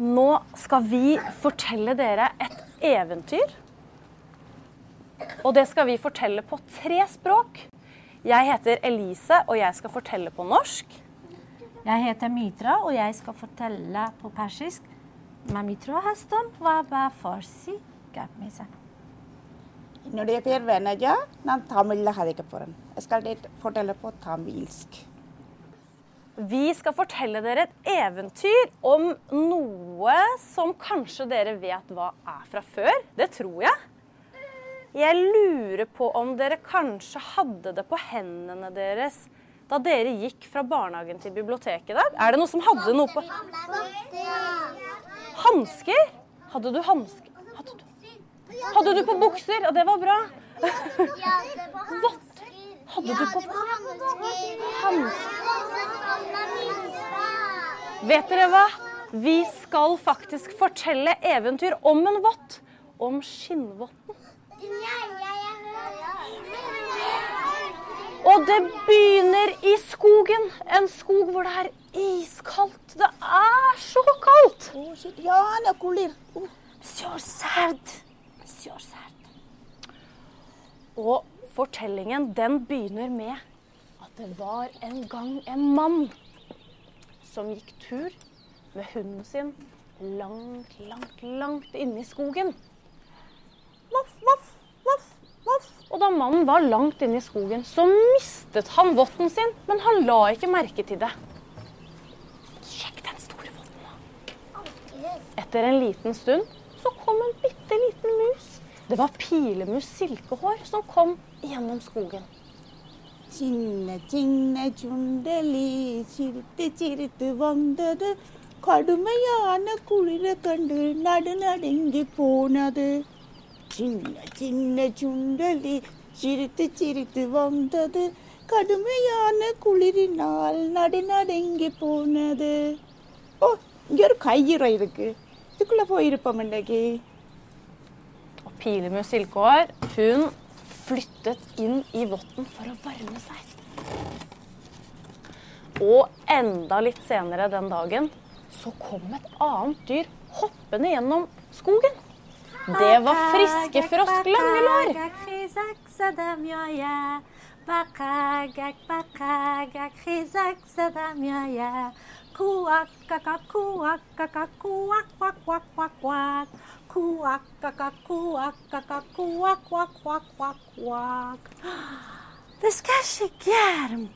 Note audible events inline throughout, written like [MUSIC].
Nå skal vi fortelle dere et eventyr. Og det skal vi fortelle på tre språk. Jeg heter Elise, og jeg skal fortelle på norsk. Jeg heter Mitra, og jeg skal fortelle på persisk. Mamitra hastam waba farsi gapmisa. Når det gjelder Venaja, nan tamilla hadde ikke på den. Jeg skal fortelle på tamilsk. Vi skal fortelle dere et eventyr om noe som kanskje dere vet hva er fra før. Det tror jeg. Jeg lurer på om dere kanskje hadde det på hendene deres da dere gikk fra barnehagen til biblioteket i dag. Er det noen som hadde noe på Hansker? Hadde du hansker? Hadde du, hadde du på bukser? Ja, det var bra. Vått. [LAUGHS] Hadde du på hansker? Vet dere hva? Vi skal faktisk fortelle eventyr om en vott. Om skinnvotten. Og det begynner i skogen. En skog hvor det er iskaldt. Det er så kaldt! Sjøsært. Sjøsært. Og fortellingen den begynner med at det var en gang en mann som gikk tur med hunden sin langt, langt, langt inne i skogen. Voff, voff, voff, voff. Og da mannen var langt inne i skogen, så mistet han votten sin, men han la ikke merke til det. Sjekk den store votten, da. Etter en liten stund så kom en bitte liten mus. Det var pilemus silkehår som kom gjennom skogen. சின்ன சின்ன சுண்டலி சிரித்து சிரித்து வந்தது கடுமையான குளிர கண்டு நடு நடுங்கி போனது சின்ன சின்ன சுண்டலி சிரித்து சிரித்து வந்தது கடுமையான குளிரினால் நடு நடுங்கி போனது ஓ இங்க ஒரு கையுறை இருக்கு இதுக்குள்ள போயிருப்போம் இன்னைக்கு Og Pilemus Silkehår hun flyttet inn i votten for å varme seg. Og enda litt senere den dagen så kom et annet dyr hoppende gjennom skogen. Det var friske Frosk Langelår. Kuak, kaka, kuak, kaka, kuak, kuak, kuak, kuak, kuak. cuckoo, quack, cuckoo, quack, quack, quack, quack, quack, quack. دستکش گرم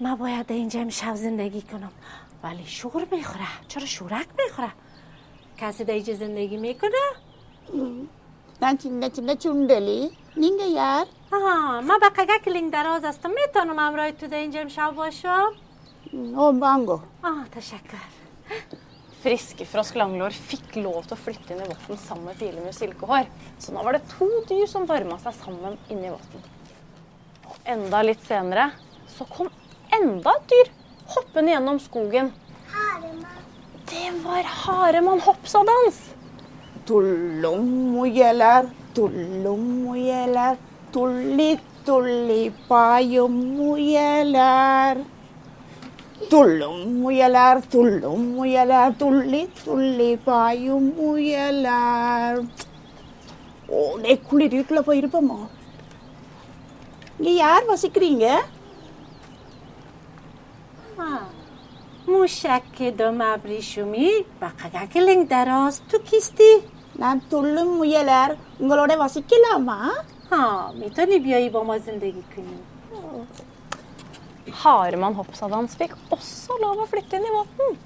ما باید اینجا امشب زندگی کنم ولی شور می‌خوره چرا شورک می‌خوره کسی دیجه زندگی می‌کنه نه چون چون چون دلی نینگه یار آها ما با قگه لینگ دراز هستم می‌تونم امرای تو اینجا امشب باشم او بانگو آه تشکر friske Frosk Langlår fikk lov til å flytte inn i votten sammen med Pilemus silkehår. Så nå var det to dyr som varma seg sammen inni votten. Og enda litt senere så kom enda et dyr hoppende gjennom skogen. Haremann. Det var Haremann hoppsadans. Tullommujeler, tullommujeler, tulli tulli pajommujeler. துள்ளும் முயலார் துள்ளும் முயலார் துள்ளி துள்ளி பாயும் முயலார் ஓ டே குளிர் வீட்டுல போயிருப்போமோ இங்க யார் வசிக்கிறீங்க آه. موشک دم ابریشمی به قگک لینگ دراز تو کیستی؟ நான் துள்ளும் முயலார் உங்களோட வசிக்கலாமா ها میتونی بیایی با ما زندگی کنی Haremann Hoppsadans fikk også lov å flytte inn i båten.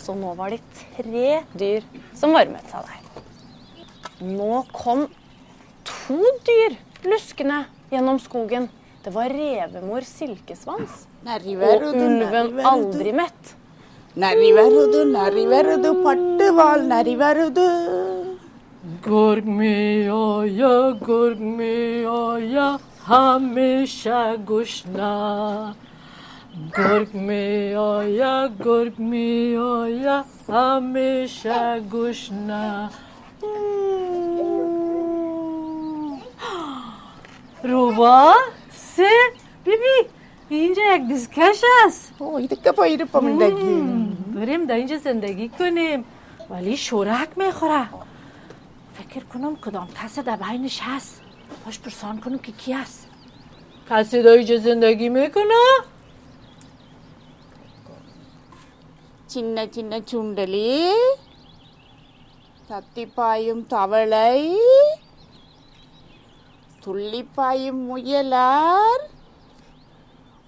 Så nå var det tre dyr som varmet seg der. Nå kom to dyr luskende gjennom skogen. Det var revemor Silkesvans og ulven Aldri mett. Gormioya, gormioya, hamisha gushna. گرگ می آیا گرگ می آیا همیشه گوش نه. روبا سه. بیبی اینجا یک دیسکش است. این دکه پایین رو پامندگی بریم در اینجا زندگی کنیم. ولی شورک می‌خوره. فکر کنم کدام کسی در بینش هست. باش پرسان کنم که کی هست. کسی در اینجا زندگی می‌کنه؟ சின்ன சின்ன சுண்டலி தத்திப்பாயும் தவளை துள்ளிப்பாயும் முயலார்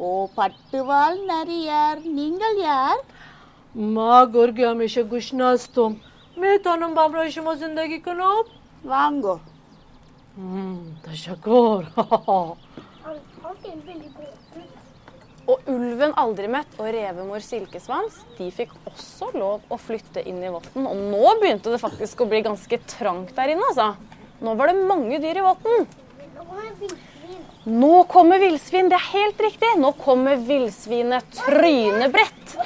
ஓ பட்டுவால் நரியார். நீங்கள் யார்? माँ घर गया हमेशा कुछ नाज तुम मैं तनुम बाबराशी में जिंदगी करो Og ulven Aldrimet og revemor Silkesvans de fikk også lov å flytte inn i votten. Og nå begynte det faktisk å bli ganske trangt der inne. altså. Nå var det mange dyr i votten. Nå kommer villsvin. Det er helt riktig. Nå kommer villsvinet Trynebrett.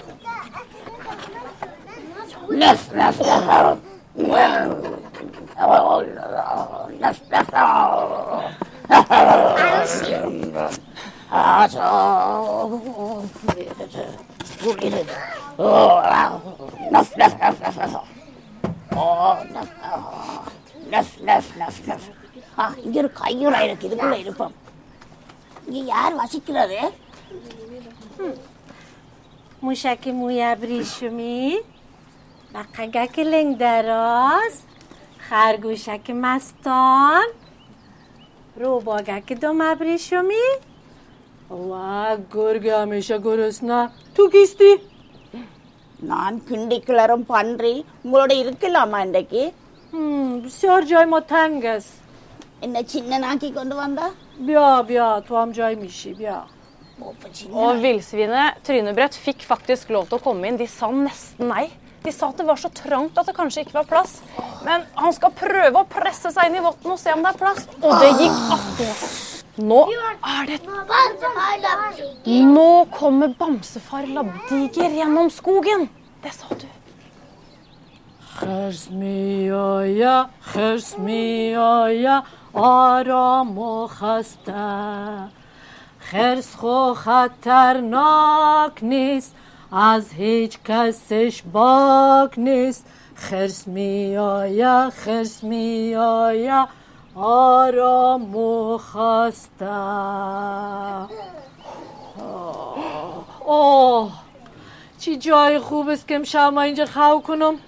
நஃப் நஃப் இங்க ஒரு கையுறை இருக்கு இதுக்குள்ள இருப்போம் இங்க யார் வசிக்கிறது موشک موی ابریشمی بقگک لنگ دراز خرگوشک مستان روباگک دوم ابریشمی గోరుగామేష గోరోస్నా தூக்கிஸ்தி நான் கிண்டி கிளறும் பன்றி உங்களோட இருக்கலாமா இன்றைக்கு சார் ஜாய் மொத்தாங்கஸ் என்ன சின்ன நாக்கி கொண்டு வந்தா பியா பியா துவாம் ஜாய் மிஷி பியா Og villsvinet Trynebrett fikk faktisk lov til å komme inn. De sa nesten nei. De sa at det var så trangt at det kanskje ikke var plass. Men han skal prøve å presse seg inn i votten og se om det er plass. Og det gikk akkurat. Nå er det Nå kommer bamsefar Labdiger gjennom skogen. Det sa du. خرس می آیا خرس می آیا آرام و خسته خرس خو خطرناک نیست از هیچ کسش باک نیست خرس می آیا خرس می آیا آرام و خسته اوه چی جای خوب است که امشب ما اینجا خو کنم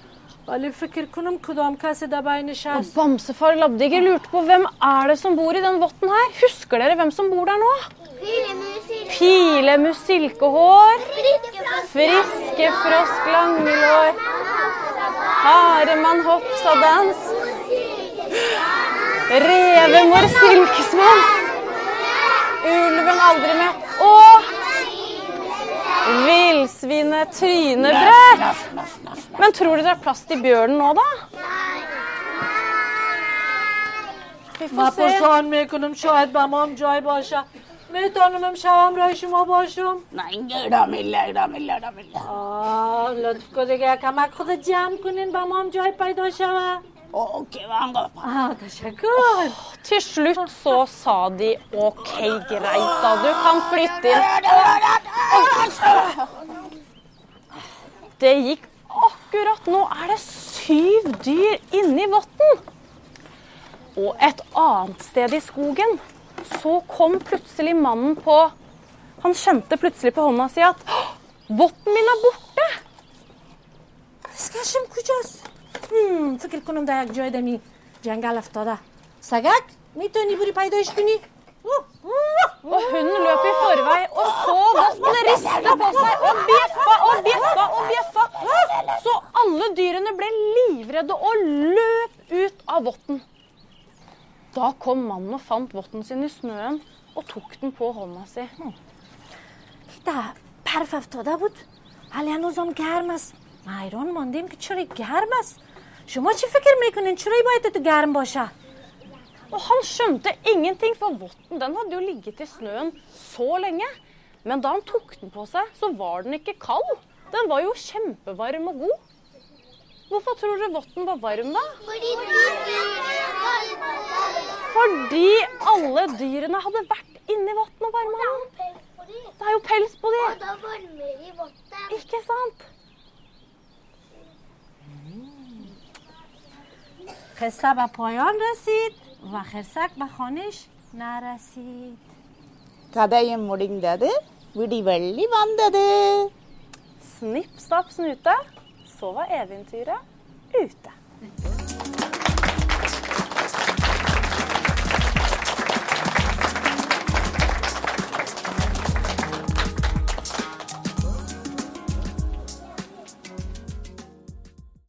ولی فکر کنم کدام کسی در بینش Og هست bamsefar Labdiger lurte på hvem er det som bor i den votten her. Husker dere hvem som bor der nå? Pilemus silkehår. Friske frosk langelår. Haremann hoppsadans. Reven vår silkesvans. Ulven aldri med. Og villsvinet trynebrett. Men tror dere det er plass til bjørnen nå, da? Vi får se. میتونم امشب همراه شما باشم نگیرم لگرم لگرم آه لطف کنید کمک خود جمع کنین با ما هم جای پیدا شود OK, hva han går på? Ah, oh, til slutt så sa de OK, greit da, du kan flytte inn. Det gikk akkurat nå. Er det syv dyr inni votten? Og et annet sted i skogen så kom plutselig mannen på Han kjente plutselig på hånda si at votten min er borte. Skal jeg هم، فکر کنم در یک جای دمی جنگل افتاده سگک میتونی بری پیداش کنی Og hunden løp i forvei og så votten riste på seg og bjeffa og bjeffa og bjeffa. Så alle dyrene ble livredde og løp ut av votten. Da kom mannen og fant votten sin i snøen og tok den på hånda si. ده برف افتاده بود ولی هنوزم گرم است ما حیران ماندیم که چرا گرم است شما چی فکر میکنین چرا باید تو گرم باشه Og han skjønte ingenting, for votten den hadde jo ligget i snøen så lenge. Men da han tok den på seg, så var den ikke kald. Den var jo kjempevarm og god. Hvorfor tror dere votten var varm, da? Fordi alle dyrene hadde vært inni vann og varma den. Det er jo pels på de. Ikke sant? قصه به پایان رسید و خرسک به خانش نرسید കഥയും മുടിഞ്ഞത് വിടിവള്ളി വന്നത് Snipp, snapp, snute, så var eventyret ute.